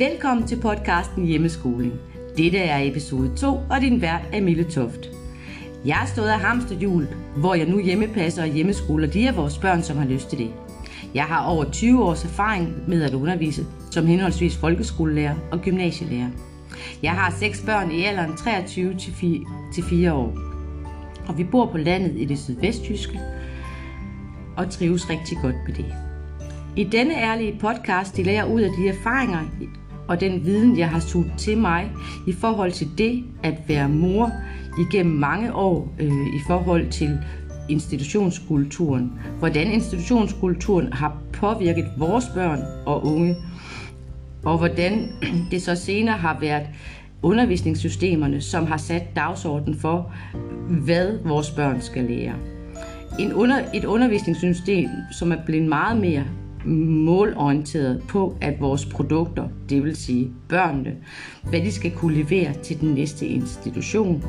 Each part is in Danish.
Velkommen til podcasten Hjemmeskoling. Dette er episode 2, og din vært er Mille Toft. Jeg har stået af hamsterhjul, hvor jeg nu hjemmepasser og hjemmeskoler de af vores børn, som har lyst til det. Jeg har over 20 års erfaring med at undervise som henholdsvis folkeskolelærer og gymnasielærer. Jeg har seks børn i alderen 23 til 4 år. Og vi bor på landet i det sydvestjyske og trives rigtig godt med det. I denne ærlige podcast deler jeg ud af de erfaringer og den viden, jeg har suget til mig i forhold til det at være mor igennem mange år øh, i forhold til institutionskulturen. Hvordan institutionskulturen har påvirket vores børn og unge, og hvordan det så senere har været undervisningssystemerne, som har sat dagsordenen for, hvad vores børn skal lære. En under, et undervisningssystem, som er blevet meget mere målorienteret på, at vores produkter, det vil sige børnene, hvad de skal kunne levere til den næste institution.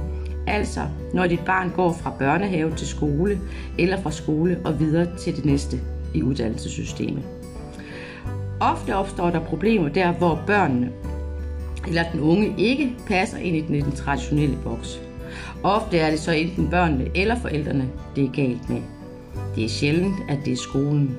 Altså, når dit barn går fra børnehave til skole, eller fra skole og videre til det næste i uddannelsessystemet. Ofte opstår der problemer der, hvor børnene eller den unge ikke passer ind i den traditionelle boks. Ofte er det så enten børnene eller forældrene, det er galt med. Det er sjældent, at det er skolen.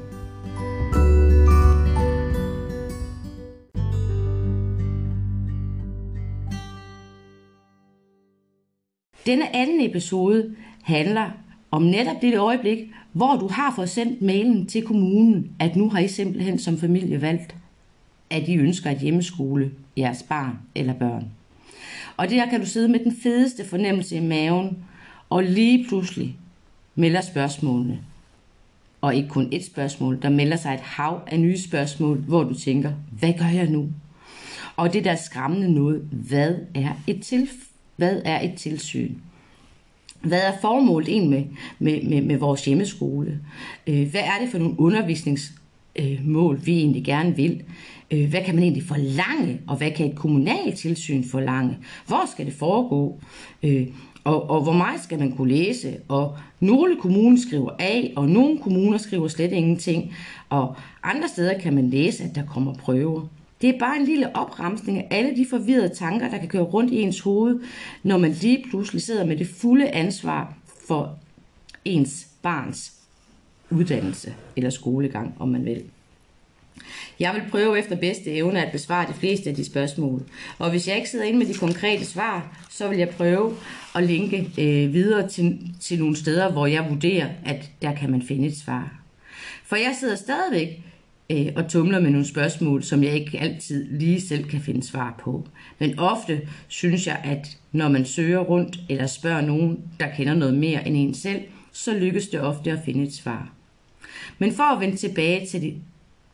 Denne anden episode handler om netop det øjeblik, hvor du har fået sendt mailen til kommunen, at nu har I simpelthen som familie valgt, at I ønsker at hjemmeskole jeres barn eller børn. Og der kan du sidde med den fedeste fornemmelse i maven, og lige pludselig melder spørgsmålene. Og ikke kun et spørgsmål, der melder sig et hav af nye spørgsmål, hvor du tænker, hvad gør jeg nu? Og det der skræmmende noget, hvad er et tilfælde? Hvad er et tilsyn? Hvad er formålet egentlig med, med, med, med vores hjemmeskole? Øh, hvad er det for nogle undervisningsmål, vi egentlig gerne vil? Øh, hvad kan man egentlig forlange, og hvad kan et kommunalt tilsyn forlange? Hvor skal det foregå? Øh, og, og hvor meget skal man kunne læse? Og nogle kommuner skriver A, og nogle kommuner skriver slet ingenting. Og andre steder kan man læse, at der kommer prøver. Det er bare en lille opremsning af alle de forvirrede tanker, der kan køre rundt i ens hoved, når man lige pludselig sidder med det fulde ansvar for ens barns uddannelse eller skolegang, om man vil. Jeg vil prøve efter bedste evne at besvare de fleste af de spørgsmål. Og hvis jeg ikke sidder inde med de konkrete svar, så vil jeg prøve at linke øh, videre til, til nogle steder, hvor jeg vurderer, at der kan man finde et svar. For jeg sidder stadigvæk øh, og tumler med nogle spørgsmål, som jeg ikke altid lige selv kan finde svar på. Men ofte synes jeg, at når man søger rundt eller spørger nogen, der kender noget mere end en selv, så lykkes det ofte at finde et svar. Men for at vende tilbage til det,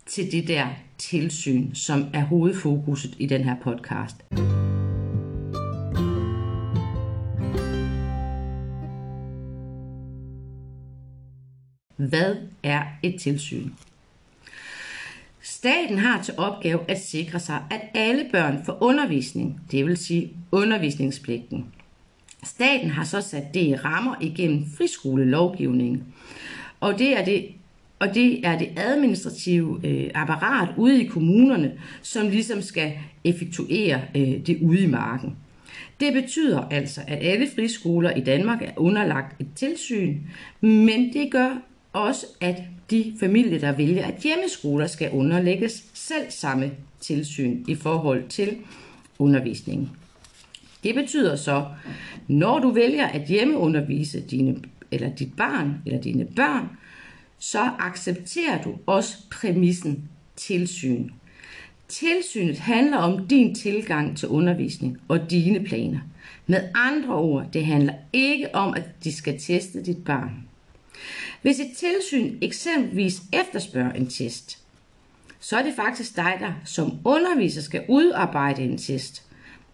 til det der tilsyn, som er hovedfokuset i den her podcast. Hvad er et tilsyn? Staten har til opgave at sikre sig, at alle børn får undervisning, det vil sige undervisningspligten. Staten har så sat det i rammer igennem friskolelovgivningen, og det er det og det er det administrative øh, apparat ude i kommunerne, som ligesom skal effektuere øh, det ude i marken. Det betyder altså, at alle friskoler i Danmark er underlagt et tilsyn, men det gør også, at de familier, der vælger, at hjemmeskoler skal underlægges selv samme tilsyn i forhold til undervisningen. Det betyder så, når du vælger at hjemmeundervise dine, eller dit barn eller dine børn, så accepterer du også præmissen tilsyn. Tilsynet handler om din tilgang til undervisning og dine planer. Med andre ord, det handler ikke om, at de skal teste dit barn. Hvis et tilsyn eksempelvis efterspørger en test, så er det faktisk dig, der som underviser skal udarbejde en test,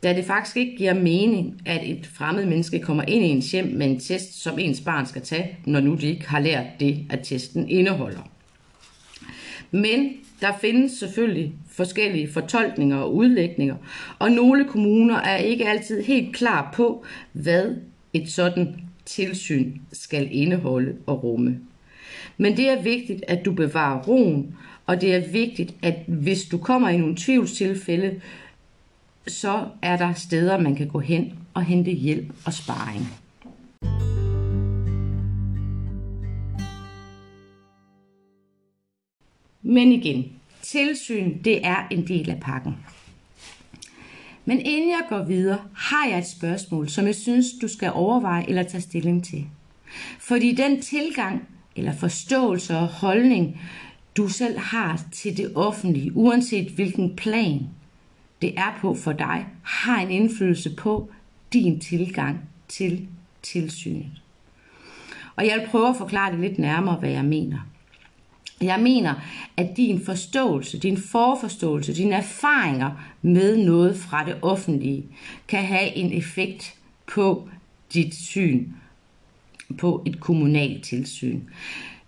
da det faktisk ikke giver mening, at et fremmed menneske kommer ind i ens hjem med en test, som ens barn skal tage, når nu de ikke har lært det, at testen indeholder. Men der findes selvfølgelig forskellige fortolkninger og udlægninger, og nogle kommuner er ikke altid helt klar på, hvad et sådan tilsyn skal indeholde og rumme. Men det er vigtigt, at du bevarer roen, og det er vigtigt, at hvis du kommer i nogle tvivlstilfælde, så er der steder, man kan gå hen og hente hjælp og sparring. Men igen, tilsyn, det er en del af pakken. Men inden jeg går videre, har jeg et spørgsmål, som jeg synes, du skal overveje eller tage stilling til. Fordi den tilgang eller forståelse og holdning, du selv har til det offentlige, uanset hvilken plan det er på for dig, har en indflydelse på din tilgang til tilsynet. Og jeg vil prøve at forklare det lidt nærmere, hvad jeg mener. Jeg mener, at din forståelse, din forforståelse, dine erfaringer med noget fra det offentlige, kan have en effekt på dit syn på et kommunalt tilsyn.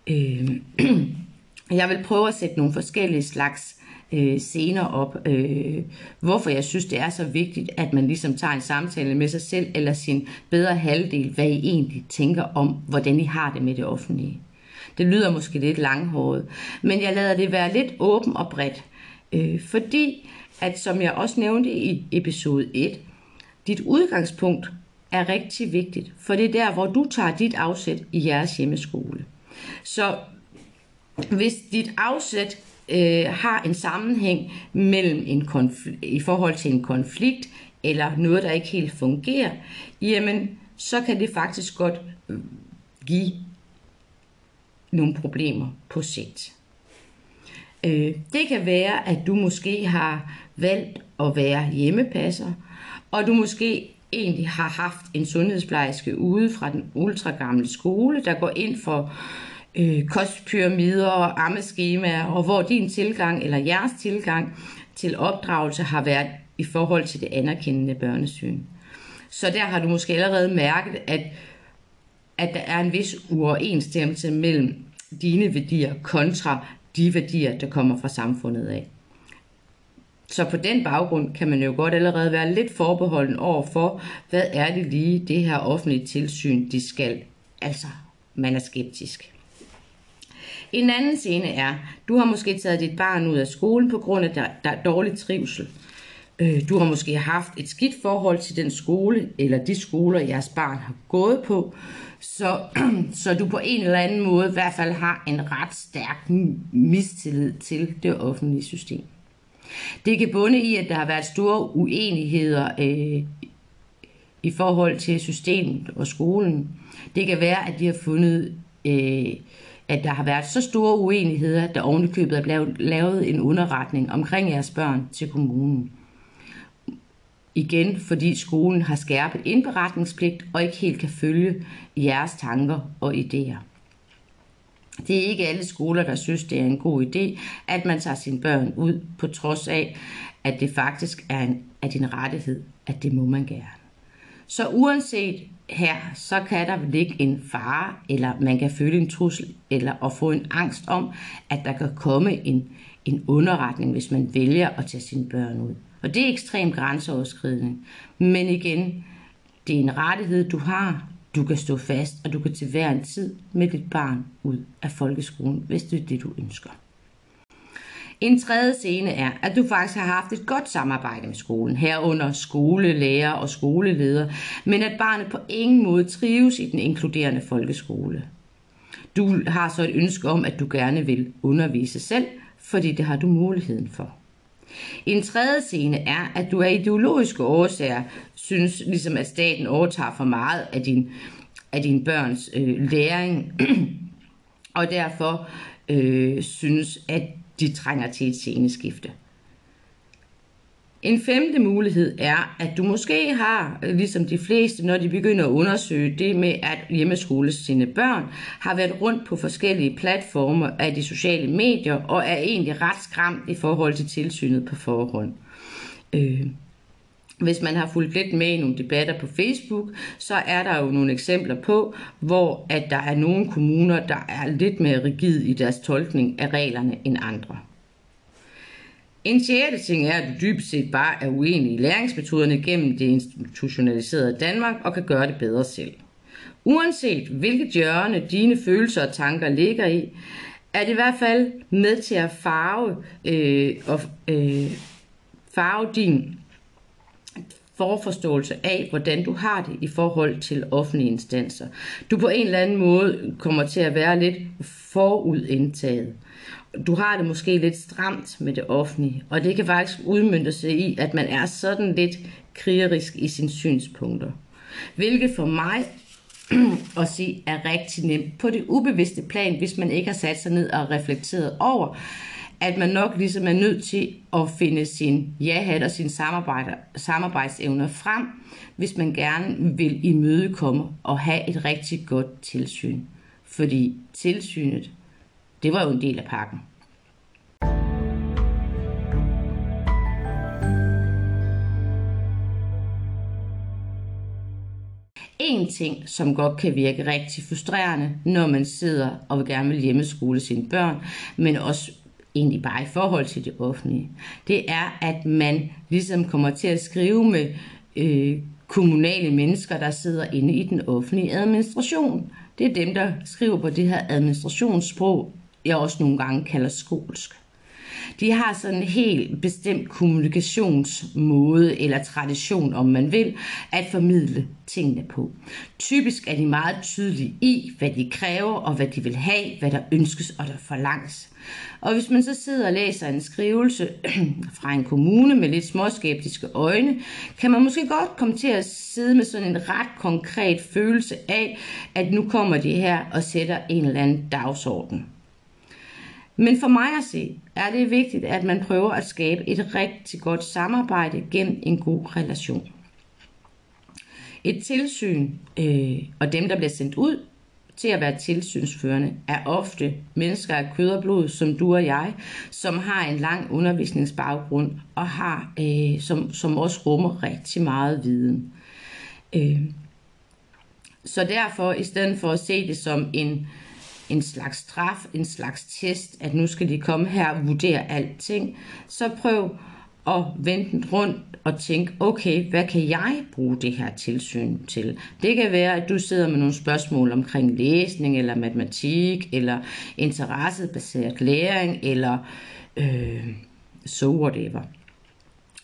Øh, jeg vil prøve at sætte nogle forskellige slags øh, scener op, øh, hvorfor jeg synes, det er så vigtigt, at man ligesom tager en samtale med sig selv eller sin bedre halvdel, hvad I egentlig tænker om, hvordan I har det med det offentlige. Det lyder måske lidt langhåret, men jeg lader det være lidt åben og bredt, øh, fordi at som jeg også nævnte i episode 1, dit udgangspunkt er rigtig vigtigt, for det er der, hvor du tager dit afsæt i jeres hjemmeskole. Så hvis dit afsæt øh, har en sammenhæng mellem en konfl- i forhold til en konflikt eller noget, der ikke helt fungerer, jamen så kan det faktisk godt give nogle problemer på sigt. Øh, det kan være, at du måske har valgt at være hjemmepasser, og du måske egentlig har haft en sundhedsplejerske ude fra den ultragamle skole, der går ind for øh, kostpyramider og ammeskemaer, og hvor din tilgang eller jeres tilgang til opdragelse har været i forhold til det anerkendende børnesyn. Så der har du måske allerede mærket, at, at der er en vis uoverensstemmelse mellem dine værdier kontra de værdier, der kommer fra samfundet af. Så på den baggrund kan man jo godt allerede være lidt forbeholden over for, hvad er det lige, det her offentlige tilsyn, de skal. Altså, man er skeptisk. En anden scene er, du har måske taget dit barn ud af skolen på grund af der, der dårlig trivsel. Øh, du har måske haft et skidt forhold til den skole, eller de skoler, jeres barn har gået på, så, så du på en eller anden måde i hvert fald har en ret stærk mistillid til det offentlige system. Det kan bunde i, at der har været store uenigheder øh, i forhold til systemet og skolen. Det kan være, at de har fundet, øh, at der har været så store uenigheder, at der ovenikøbet er blevet lavet en underretning omkring jeres børn til kommunen. Igen, fordi skolen har skærpet indberetningspligt og ikke helt kan følge jeres tanker og idéer. Det er ikke alle skoler, der synes, det er en god idé, at man tager sine børn ud, på trods af, at det faktisk er en, er din rettighed, at det må man gerne. Så uanset her, så kan der ligge en fare, eller man kan føle en trussel, eller at få en angst om, at der kan komme en, en underretning, hvis man vælger at tage sine børn ud. Og det er ekstremt grænseoverskridende. Men igen, det er en rettighed, du har. Du kan stå fast, og du kan til hver en tid med dit barn ud af folkeskolen, hvis det er det, du ønsker. En tredje scene er, at du faktisk har haft et godt samarbejde med skolen, herunder skolelærer og skoleleder, men at barnet på ingen måde trives i den inkluderende folkeskole. Du har så et ønske om, at du gerne vil undervise selv, fordi det har du muligheden for. En tredje scene er, at du af ideologiske årsager synes, ligesom at staten overtager for meget af din, af din børns øh, læring, og derfor øh, synes, at de trænger til et sceneskifte. En femte mulighed er, at du måske har, øh, ligesom de fleste, når de begynder at undersøge det med at hjemmeskole sine børn, har været rundt på forskellige platforme af de sociale medier og er egentlig ret skræmt i forhold til tilsynet på forhånd. Øh. Hvis man har fulgt lidt med i nogle debatter på Facebook, så er der jo nogle eksempler på, hvor at der er nogle kommuner, der er lidt mere rigid i deres tolkning af reglerne end andre. En sjette ting er, at du dybest set bare er uenig i læringsmetoderne gennem det institutionaliserede Danmark og kan gøre det bedre selv. Uanset hvilket hjørne dine følelser og tanker ligger i, er det i hvert fald med til at farve, øh, og, øh, farve din forforståelse af, hvordan du har det i forhold til offentlige instanser. Du på en eller anden måde kommer til at være lidt forudindtaget. Du har det måske lidt stramt med det offentlige, og det kan faktisk udmyndte sig i, at man er sådan lidt krigerisk i sine synspunkter. Hvilket for mig at sige er rigtig nemt på det ubevidste plan, hvis man ikke har sat sig ned og reflekteret over, at man nok ligesom er nødt til at finde sin ja-hat og sine samarbejdsevner frem, hvis man gerne vil imødekomme og have et rigtig godt tilsyn. Fordi tilsynet, det var jo en del af pakken. En ting, som godt kan virke rigtig frustrerende, når man sidder og vil gerne vil hjemmeskole sine børn, men også egentlig bare i forhold til det offentlige, det er, at man ligesom kommer til at skrive med øh, kommunale mennesker, der sidder inde i den offentlige administration. Det er dem, der skriver på det her administrationssprog, jeg også nogle gange kalder skolsk. De har sådan en helt bestemt kommunikationsmåde eller tradition, om man vil, at formidle tingene på. Typisk er de meget tydelige i, hvad de kræver og hvad de vil have, hvad der ønskes og der forlanges. Og hvis man så sidder og læser en skrivelse fra en kommune med lidt småskeptiske øjne, kan man måske godt komme til at sidde med sådan en ret konkret følelse af, at nu kommer de her og sætter en eller anden dagsorden. Men for mig at se, er det vigtigt, at man prøver at skabe et rigtig godt samarbejde gennem en god relation. Et tilsyn øh, og dem, der bliver sendt ud til at være tilsynsførende, er ofte mennesker af kød og blod, som du og jeg, som har en lang undervisningsbaggrund og har, øh, som, som også rummer rigtig meget viden. Øh. Så derfor, i stedet for at se det som en en slags straf, en slags test, at nu skal de komme her og vurdere alting, så prøv at vende den rundt og tænke, okay, hvad kan jeg bruge det her tilsyn til? Det kan være, at du sidder med nogle spørgsmål omkring læsning, eller matematik, eller interessebaseret læring, eller øh, so whatever.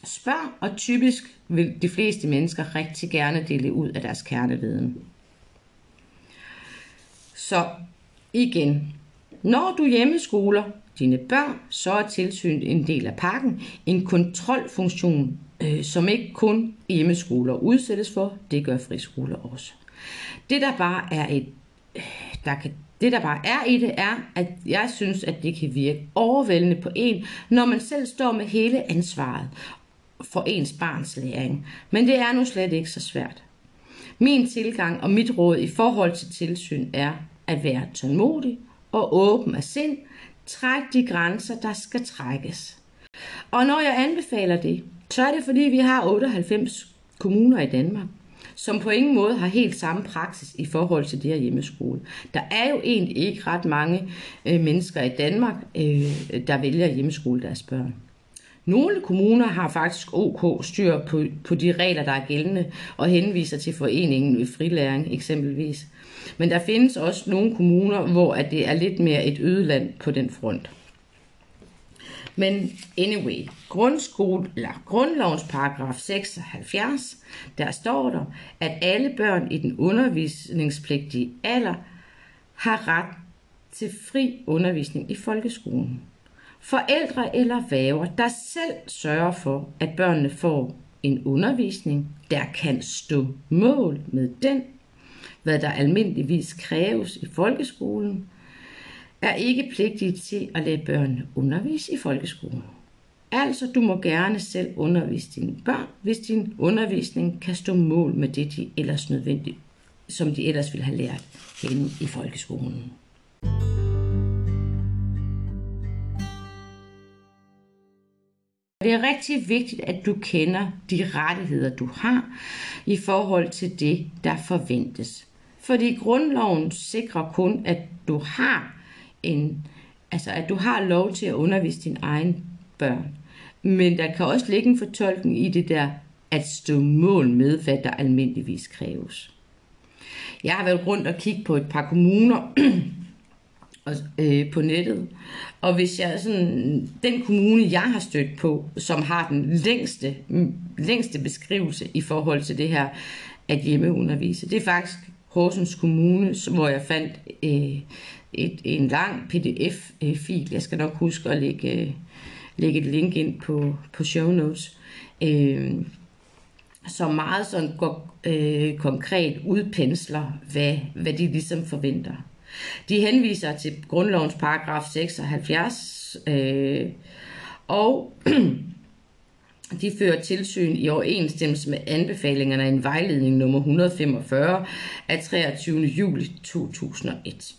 Spørg, og typisk vil de fleste mennesker rigtig gerne dele ud af deres kerneviden. Så Igen, når du hjemmeskoler dine børn, så er tilsynet en del af pakken. En kontrolfunktion, øh, som ikke kun hjemmeskoler udsættes for, det gør friskoler også. Det der bare er et, der kan det der bare er i det er, at jeg synes, at det kan virke overvældende på en, når man selv står med hele ansvaret for ens barns læring. Men det er nu slet ikke så svært. Min tilgang og mit råd i forhold til tilsyn er, at være tålmodig og åben af sind, træk de grænser, der skal trækkes. Og når jeg anbefaler det, så er det fordi, vi har 98 kommuner i Danmark, som på ingen måde har helt samme praksis i forhold til det her hjemmeskole. Der er jo egentlig ikke ret mange øh, mennesker i Danmark, øh, der vælger at hjemmeskole deres børn. Nogle kommuner har faktisk OK styr på, på de regler, der er gældende, og henviser til foreningen ved frilæring eksempelvis. Men der findes også nogle kommuner, hvor at det er lidt mere et ødeland på den front. Men anyway, grundskole, eller grundlovens paragraf 76, der står der, at alle børn i den undervisningspligtige alder har ret til fri undervisning i folkeskolen. Forældre eller væver, der selv sørger for, at børnene får en undervisning, der kan stå mål med den hvad der almindeligvis kræves i folkeskolen, er ikke pligtige til at lade børn undervise i folkeskolen. Altså, du må gerne selv undervise dine børn, hvis din undervisning kan stå mål med det, de ellers nødvendigt, som de ellers ville have lært henne i folkeskolen. Det er rigtig vigtigt, at du kender de rettigheder, du har i forhold til det, der forventes. Fordi grundloven sikrer kun, at du har en, altså at du har lov til at undervise dine egen børn. Men der kan også ligge en fortolkning i det der, at stå mål med, hvad der almindeligvis kræves. Jeg har været rundt og kigge på et par kommuner og, øh, på nettet, og hvis jeg sådan, den kommune, jeg har stødt på, som har den længste, længste beskrivelse i forhold til det her at hjemmeundervise, det er faktisk Horsens Kommune, hvor jeg fandt øh, et, en lang pdf-fil. Jeg skal nok huske at lægge, øh, lægge et link ind på, på show notes. Øh, som meget sådan går, øh, konkret udpensler, hvad, hvad de ligesom forventer. De henviser til grundlovens paragraf 76, øh, og de fører tilsyn i overensstemmelse med anbefalingerne af en vejledning nummer 145 af 23. juli 2001.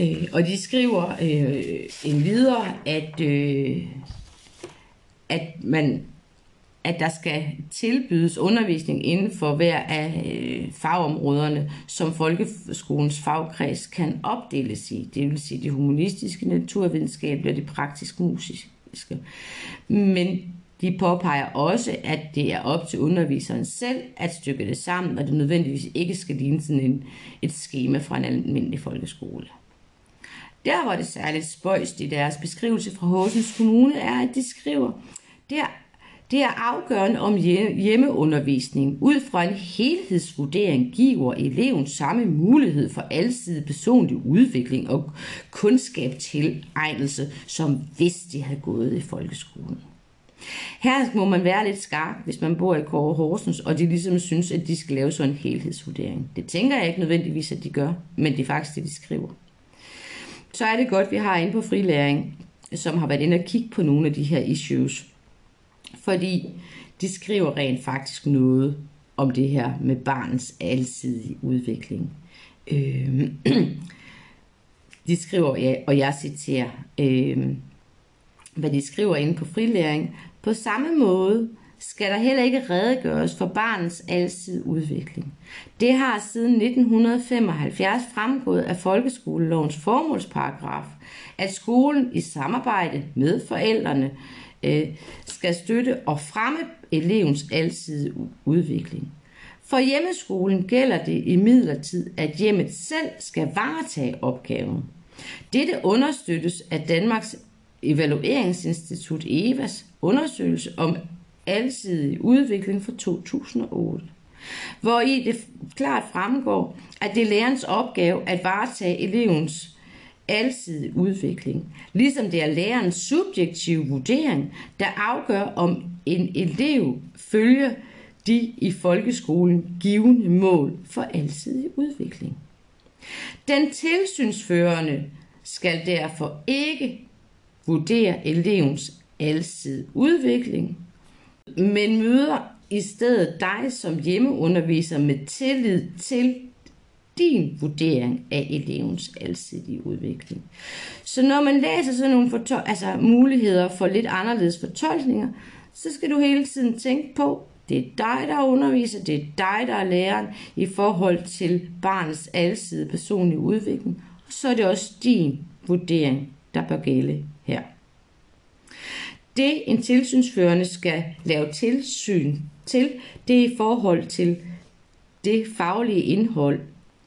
Øh, og de skriver øh, en videre, at, øh, at man at der skal tilbydes undervisning inden for hver af øh, fagområderne, som folkeskolens fagkreds kan opdeles i. Det vil sige de humanistiske, naturvidenskabelige og de praktisk musiske. Men de påpeger også, at det er op til underviseren selv at stykke det sammen, og det nødvendigvis ikke skal ligne sådan en, et schema fra en almindelig folkeskole. Der, hvor det særligt spøjst i deres beskrivelse fra Horsens Kommune, er, at de skriver, der det er afgørende om hjemmeundervisning ud fra en helhedsvurdering giver eleven samme mulighed for alsidig personlig udvikling og kundskab til egnelse, som hvis de havde gået i folkeskolen. Her må man være lidt skarp, hvis man bor i Kåre Horsens, og de ligesom synes, at de skal lave sådan en helhedsvurdering. Det tænker jeg ikke nødvendigvis, at de gør, men det er faktisk det, de skriver. Så er det godt, at vi har inde på frilæring, som har været inde og kigge på nogle af de her issues, fordi de skriver rent faktisk noget om det her med barnets alsidige udvikling. Øh, de skriver, ja, og jeg citerer, øh, hvad de skriver inde på frilæring, på samme måde skal der heller ikke redegøres for barnets alsidige udvikling. Det har siden 1975 fremgået af folkeskolelovens formålsparagraf, at skolen i samarbejde med forældrene øh, skal støtte og fremme elevens alsidige udvikling. For hjemmeskolen gælder det i midlertid, at hjemmet selv skal varetage opgaven. Dette understøttes af Danmarks Evalueringsinstitut EVAs undersøgelse om alsidig udvikling fra 2008, hvor i det klart fremgår, at det er lærerens opgave at varetage elevens alsidig udvikling, ligesom det er lærerens subjektive vurdering, der afgør, om en elev følger de i folkeskolen givende mål for alsidig udvikling. Den tilsynsførende skal derfor ikke vurdere elevens alsidige udvikling, men møder i stedet dig som hjemmeunderviser med tillid til din vurdering af elevens alsidige udvikling. Så når man læser sådan nogle fortol- altså muligheder for lidt anderledes fortolkninger, så skal du hele tiden tænke på, det er dig, der underviser, det er dig, der er læreren i forhold til barnets alsidige personlige udvikling, og så er det også din vurdering, der bør gælde her. Det en tilsynsførende skal lave tilsyn til, det er i forhold til det faglige indhold,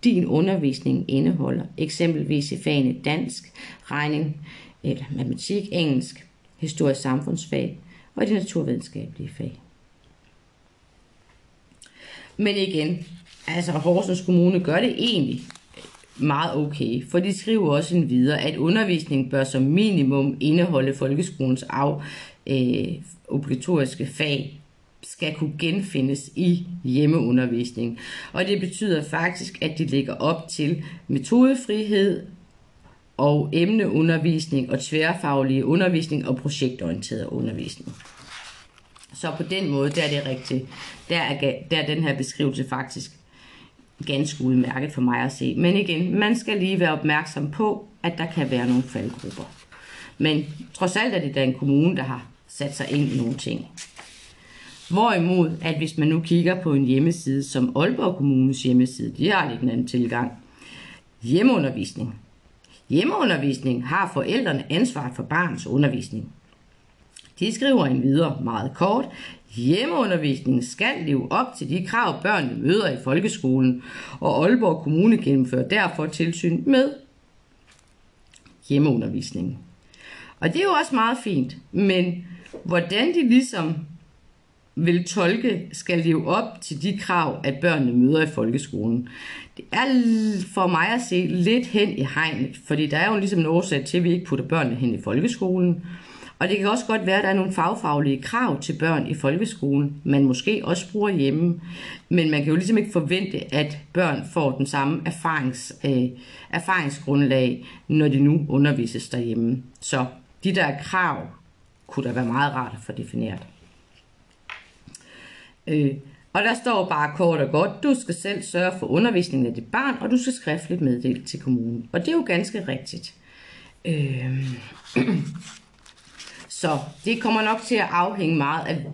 din undervisning indeholder, eksempelvis i fagene dansk, regning eller matematik, engelsk, historisk samfundsfag og de naturvidenskabelige fag. Men igen, altså Horsens Kommune gør det egentlig meget okay, for de skriver også en videre, at undervisning bør som minimum indeholde folkeskolens af, øh, obligatoriske fag skal kunne genfindes i hjemmeundervisning. Og det betyder faktisk, at de lægger op til metodefrihed og emneundervisning og tværfaglig undervisning og projektorienteret undervisning. Så på den måde, der er det rigtigt. Der er, der er den her beskrivelse faktisk ganske udmærket for mig at se. Men igen, man skal lige være opmærksom på, at der kan være nogle faldgrupper. Men trods alt er det da en kommune, der har sat sig ind i nogle ting. Hvorimod, at hvis man nu kigger på en hjemmeside som Aalborg Kommunes hjemmeside, de har lidt en anden tilgang. Hjemmeundervisning. Hjemmeundervisning har forældrene ansvaret for barns undervisning. De skriver en videre meget kort. Hjemmeundervisningen skal leve op til de krav, børnene møder i folkeskolen, og Aalborg Kommune gennemfører derfor tilsyn med hjemmeundervisningen. Og det er jo også meget fint, men hvordan de ligesom vil tolke skal leve op til de krav, at børnene møder i folkeskolen. Det er for mig at se lidt hen i hegnet, fordi der er jo ligesom en årsag til, at vi ikke putter børnene hen i folkeskolen. Og det kan også godt være, at der er nogle fagfaglige krav til børn i folkeskolen, man måske også bruger hjemme. Men man kan jo ligesom ikke forvente, at børn får den samme erfarings, øh, erfaringsgrundlag, når de nu undervises derhjemme. Så de der krav kunne da være meget rart at få defineret. Øh, og der står bare kort og godt, du skal selv sørge for undervisningen af dit barn, og du skal skriftligt meddele til kommunen. Og det er jo ganske rigtigt. Øh, så det kommer nok til at afhænge meget af,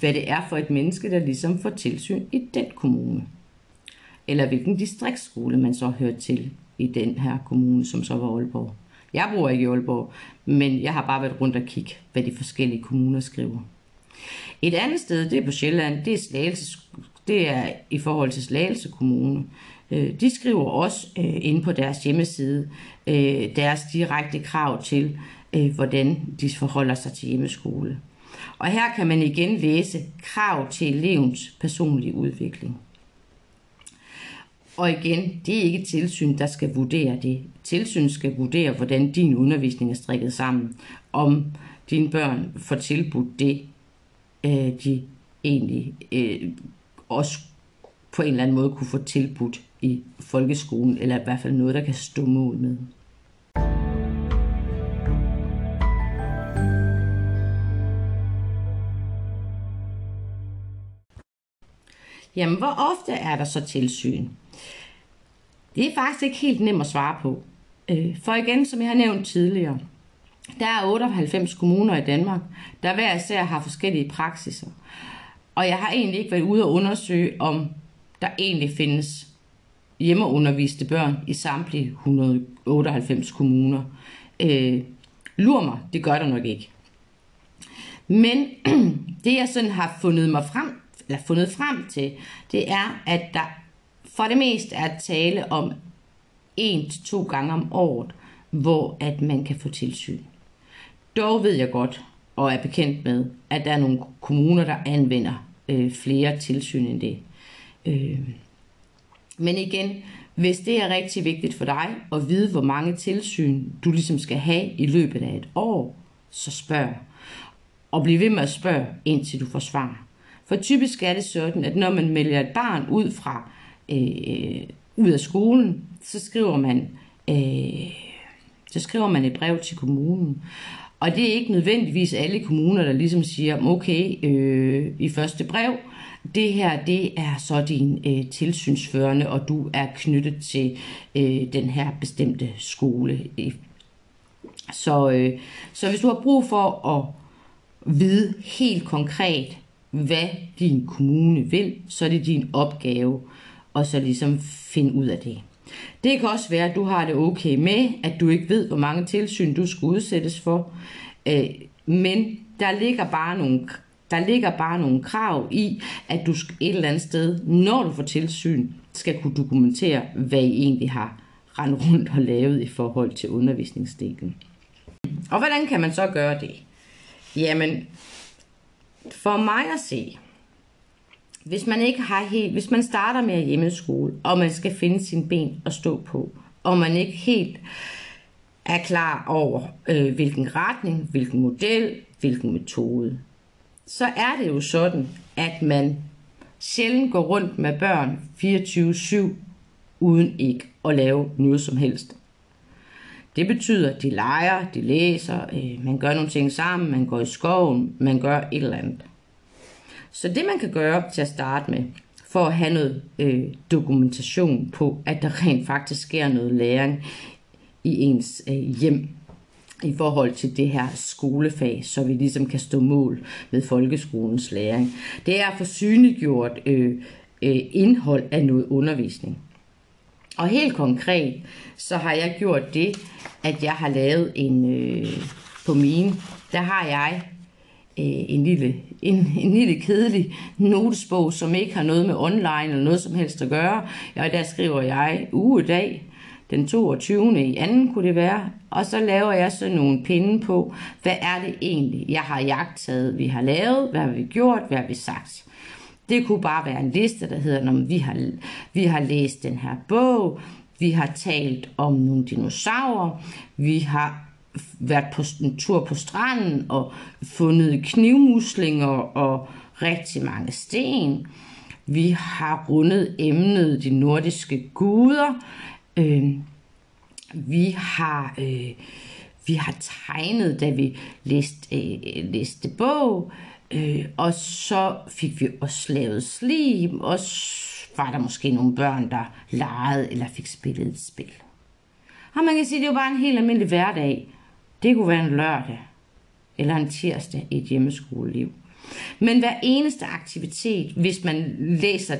hvad det er for et menneske, der ligesom får tilsyn i den kommune. Eller hvilken distriktsskole man så hører til i den her kommune, som så var Aalborg. Jeg bor ikke i Aalborg, men jeg har bare været rundt og kigge, hvad de forskellige kommuner skriver. Et andet sted, det er på Sjælland, det er, Slagelse, det er i forhold til Slagelse Kommune. Øh, de skriver også øh, inde på deres hjemmeside øh, deres direkte krav til, Øh, hvordan de forholder sig til hjemmeskole. Og her kan man igen læse krav til elevens personlige udvikling. Og igen, det er ikke tilsyn, der skal vurdere det. Tilsyn skal vurdere, hvordan din undervisning er strikket sammen. Om dine børn får tilbudt det, øh, de egentlig øh, også på en eller anden måde kunne få tilbudt i folkeskolen, eller i hvert fald noget, der kan stå mål med. Jamen, hvor ofte er der så tilsyn? Det er faktisk ikke helt nemt at svare på. Øh, for igen, som jeg har nævnt tidligere, der er 98 kommuner i Danmark, der hver især har forskellige praksiser. Og jeg har egentlig ikke været ude og undersøge, om der egentlig findes hjemmeunderviste børn i samtlige 198 kommuner. Øh, lur mig, det gør der nok ikke. Men det jeg sådan har fundet mig frem, eller fundet frem til, det er, at der for det meste er tale om en til to gange om året, hvor at man kan få tilsyn. Dog ved jeg godt, og er bekendt med, at der er nogle kommuner, der anvender øh, flere tilsyn end det. Øh. Men igen, hvis det er rigtig vigtigt for dig at vide, hvor mange tilsyn du ligesom skal have i løbet af et år, så spørg. Og bliv ved med at spørge, indtil du får svar. For typisk er det sådan, at når man melder et barn ud fra øh, ud af skolen, så skriver man øh, så skriver man et brev til kommunen. Og det er ikke nødvendigvis alle kommuner, der ligesom siger, okay, øh, i første brev, det her det er så din øh, tilsynsførende, og du er knyttet til øh, den her bestemte skole. Så, øh, så hvis du har brug for at vide helt konkret, hvad din kommune vil, så er det din opgave og så ligesom finde ud af det. Det kan også være, at du har det okay med, at du ikke ved, hvor mange tilsyn du skal udsættes for. Øh, men der ligger bare nogle der ligger bare nogle krav i, at du et eller andet sted, når du får tilsyn, skal kunne dokumentere, hvad I egentlig har rendt rundt og lavet i forhold til undervisningsdelen. Og hvordan kan man så gøre det? Jamen, for mig at se, hvis man ikke har helt, hvis man starter med hjemmeskole, og man skal finde sin ben at stå på, og man ikke helt er klar over, øh, hvilken retning, hvilken model, hvilken metode, så er det jo sådan, at man sjældent går rundt med børn 24-7, uden ikke at lave noget som helst. Det betyder, at de leger, de læser, øh, man gør nogle ting sammen, man går i skoven, man gør et eller andet. Så det man kan gøre til at starte med, for at have noget øh, dokumentation på, at der rent faktisk sker noget læring i ens øh, hjem i forhold til det her skolefag, så vi ligesom kan stå mål med folkeskolens læring. Det er at få synliggjort øh, øh, indhold af noget undervisning. Og helt konkret, så har jeg gjort det, at jeg har lavet en, øh, på mine, der har jeg øh, en, lille, en, en lille kedelig notesbog, som ikke har noget med online eller noget som helst at gøre. Og der skriver jeg ugedag, den 22. i anden kunne det være, og så laver jeg så nogle pinde på, hvad er det egentlig, jeg har jagtet, vi har lavet, hvad har vi gjort, hvad har vi sagt. Det kunne bare være en liste, der hedder, når vi har, vi har læst den her bog, vi har talt om nogle dinosaurer, vi har været på en tur på stranden og fundet knivmuslinger og rigtig mange sten. Vi har rundet emnet de nordiske guder. Øh, vi har øh, vi har tegnet, da vi læste, øh, læste bog. Øh, og så fik vi også lavet slim, og var der måske nogle børn, der legede eller fik spillet et spil. Og man kan sige, at det var bare en helt almindelig hverdag. Det kunne være en lørdag eller en tirsdag i et hjemmeskoleliv. Men hver eneste aktivitet, hvis man læser,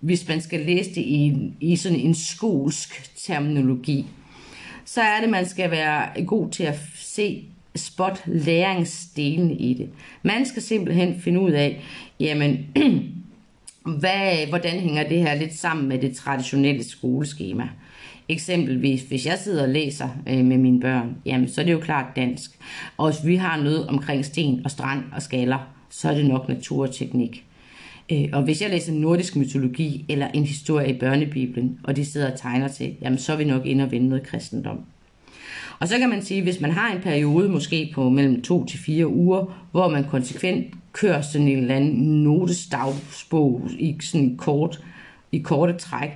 hvis man skal læse det i, i sådan en skolsk terminologi, så er det, man skal være god til at se spot læringsdelen i det. Man skal simpelthen finde ud af, jamen, hvad, hvordan hænger det her lidt sammen med det traditionelle skoleskema. Eksempelvis, hvis jeg sidder og læser øh, med mine børn, jamen, så er det jo klart dansk. Og hvis vi har noget omkring sten og strand og skaller, så er det nok natur og teknik. Øh, og hvis jeg læser nordisk mytologi eller en historie i børnebiblen, og de sidder og tegner til, jamen så er vi nok inde og vende noget kristendom. Og så kan man sige, hvis man har en periode måske på mellem to til fire uger, hvor man konsekvent kører sådan en eller anden notestagsbog i sådan kort, i korte træk,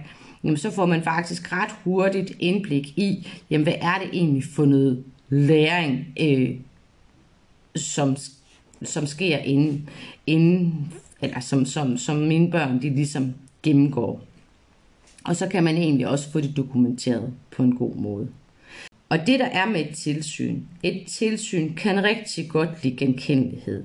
jamen så får man faktisk ret hurtigt indblik i, jamen hvad er det egentlig for noget læring, øh, som, som sker inden, inden eller som, som, som mine børn de ligesom gennemgår. Og så kan man egentlig også få det dokumenteret på en god måde. Og det der er med et tilsyn, et tilsyn kan rigtig godt lide genkendelighed.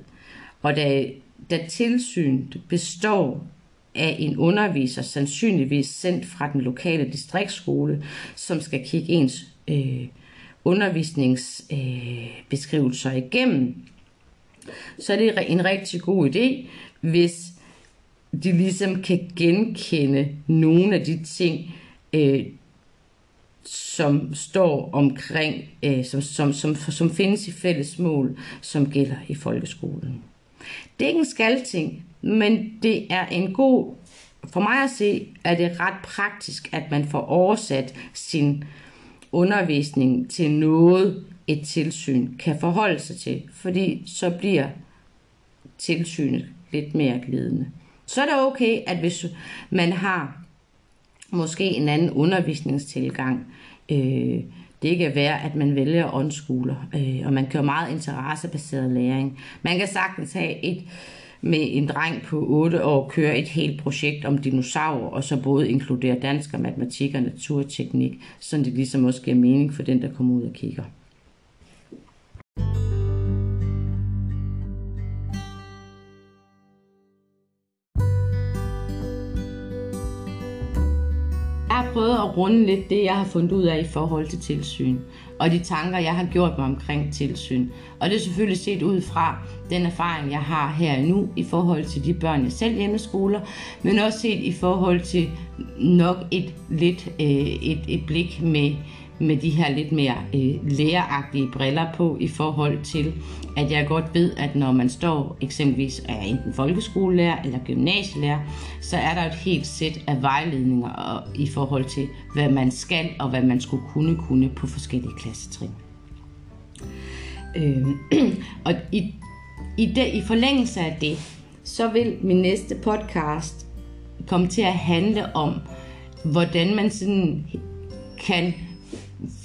Og da, da tilsyn består af en underviser, sandsynligvis sendt fra den lokale distriktsskole, som skal kigge ens øh, undervisningsbeskrivelser øh, igennem, så er det en rigtig god idé, hvis de ligesom kan genkende nogle af de ting, øh, som står omkring, øh, som, som, som, som findes i fælles mål, som gælder i folkeskolen. Det er ikke en skalting, men det er en god, for mig at se, er det ret praktisk, at man får oversat sin undervisning til noget, et tilsyn kan forholde sig til, fordi så bliver tilsynet lidt mere glidende. Så er det okay, at hvis man har måske en anden undervisningstilgang, øh, det kan være, at man vælger åndsskoler, øh, og man kører meget interessebaseret læring. Man kan sagtens have et med en dreng på 8 år køre et helt projekt om dinosaurer, og så både inkludere dansk og matematik og naturteknik, så det ligesom også giver mening for den, der kommer ud og kigger. Prøvet at runde lidt det, jeg har fundet ud af i forhold til tilsyn, og de tanker, jeg har gjort mig omkring tilsyn. Og det er selvfølgelig set ud fra den erfaring, jeg har her nu i forhold til de børn, jeg selv hjemmeskoler, men også set i forhold til nok et lidt øh, et, et blik med med de her lidt mere øh, læreragtige briller på i forhold til, at jeg godt ved, at når man står eksempelvis er enten folkeskolelærer eller gymnasielærer, så er der et helt sæt af vejledninger i forhold til, hvad man skal og hvad man skulle kunne kunne på forskellige klassetrin. Øh, og i, i, det, i forlængelse af det, så vil min næste podcast komme til at handle om, hvordan man sådan kan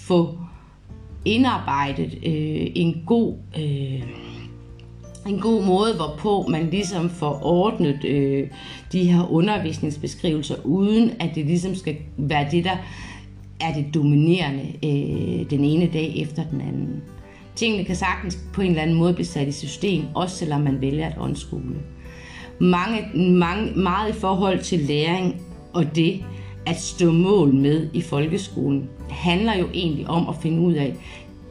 få indarbejdet øh, en god øh, en god måde, hvorpå man ligesom får ordnet øh, de her undervisningsbeskrivelser, uden at det ligesom skal være det, der er det dominerende øh, den ene dag efter den anden. Tingene kan sagtens på en eller anden måde blive sat i system, også selvom man vælger at åndsskole. Mange, mange, meget i forhold til læring og det at stå mål med i folkeskolen, handler jo egentlig om at finde ud af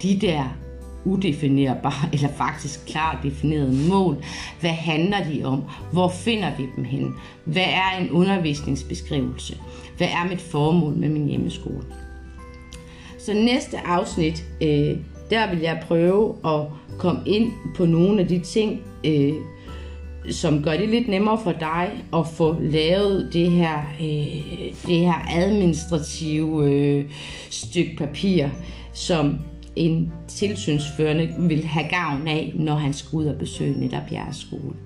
de der udefinerbare, eller faktisk klart definerede mål. Hvad handler de om? Hvor finder vi dem hen? Hvad er en undervisningsbeskrivelse? Hvad er mit formål med min hjemmeskole? Så næste afsnit, øh, der vil jeg prøve at komme ind på nogle af de ting, øh, som gør det lidt nemmere for dig at få lavet det her, øh, det her administrative øh, stykke papir, som en tilsynsførende vil have gavn af, når han skal ud og besøge netop jeres skole.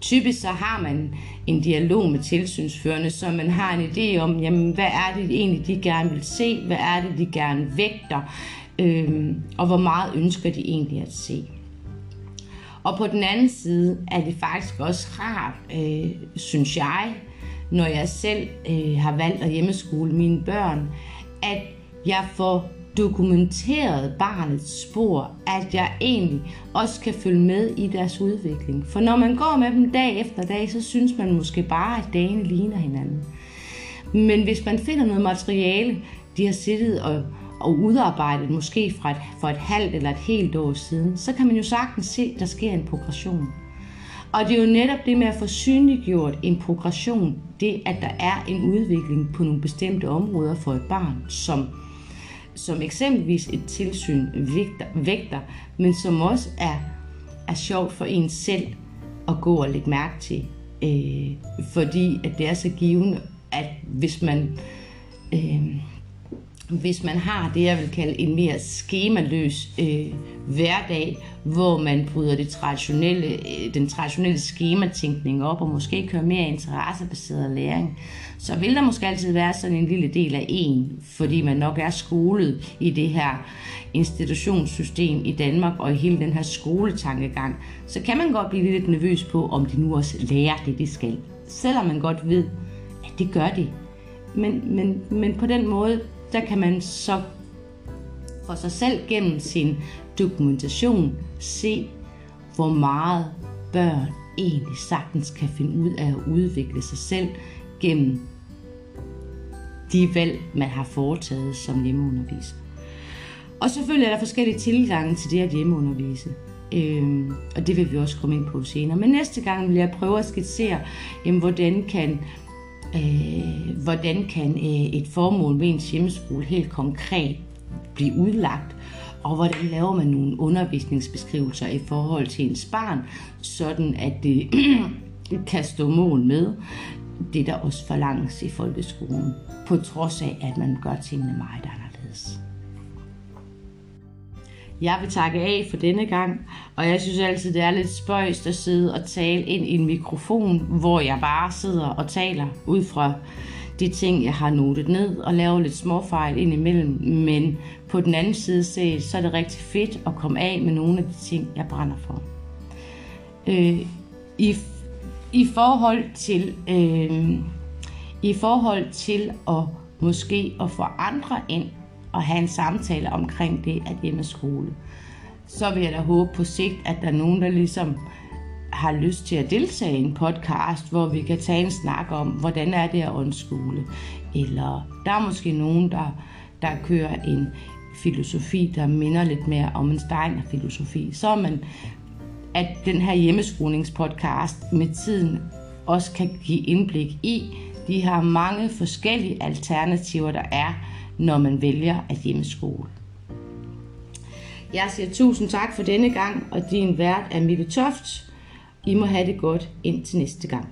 Typisk så har man en dialog med tilsynsførende, så man har en idé om, jamen, hvad er det egentlig, de gerne vil se, hvad er det, de gerne vægter, øh, og hvor meget ønsker de egentlig at se. Og på den anden side er det faktisk også rart, øh, synes jeg, når jeg selv øh, har valgt at hjemmeskole mine børn, at jeg får dokumenteret barnets spor, at jeg egentlig også kan følge med i deres udvikling. For når man går med dem dag efter dag, så synes man måske bare, at dagene ligner hinanden. Men hvis man finder noget materiale, de har siddet og, og udarbejdet måske fra et, for et halvt eller et helt år siden, så kan man jo sagtens se, at der sker en progression. Og det er jo netop det med at få synliggjort en progression, det at der er en udvikling på nogle bestemte områder for et barn, som som eksempelvis et tilsyn vægter, vægter men som også er, er sjovt for en selv at gå og lægge mærke til. Øh, fordi at det er så givende, at hvis man, øh, hvis man har det, jeg vil kalde en mere skemaløs øh, hverdag, hvor man bryder det traditionelle, øh, den traditionelle skematænkning op, og måske kører mere interessebaseret læring, så vil der måske altid være sådan en lille del af en, fordi man nok er skolet i det her institutionssystem i Danmark og i hele den her skoletankegang, så kan man godt blive lidt nervøs på, om de nu også lærer det, de skal. Selvom man godt ved, at det gør de. Men, men, men på den måde, der kan man så for sig selv gennem sin dokumentation se, hvor meget børn egentlig sagtens kan finde ud af at udvikle sig selv gennem de valg, man har foretaget som hjemmeunderviser. Og selvfølgelig er der forskellige tilgange til det at hjemmeundervise. Øhm, og det vil vi også komme ind på senere. Men næste gang vil jeg prøve at skitsere, jamen, hvordan kan, øh, hvordan kan øh, et formål med ens hjemmeskole helt konkret blive udlagt, og hvordan laver man nogle undervisningsbeskrivelser i forhold til ens barn, sådan at det kan stå mål med det, der også forlanges i folkeskolen, på trods af, at man gør tingene meget anderledes. Jeg vil takke af for denne gang, og jeg synes altid, det er lidt spøjst at sidde og tale ind i en mikrofon, hvor jeg bare sidder og taler ud fra de ting, jeg har notet ned og laver lidt småfejl ind imellem. Men på den anden side set, så er det rigtig fedt at komme af med nogle af de ting, jeg brænder for. Øh, I i forhold til øh, i forhold til at måske at få andre ind og have en samtale omkring det at hjemmeskole, så vil jeg da håbe på sigt, at der er nogen, der ligesom har lyst til at deltage i en podcast, hvor vi kan tage en snak om, hvordan er det at undskole. Eller der er måske nogen, der, der kører en filosofi, der minder lidt mere om en Steiner-filosofi. Så er man at den her hjemmeskolingspodcast med tiden også kan give indblik i de her mange forskellige alternativer, der er, når man vælger at hjemmeskole. Jeg siger tusind tak for denne gang, og din vært er Mille Toft. I må have det godt indtil næste gang.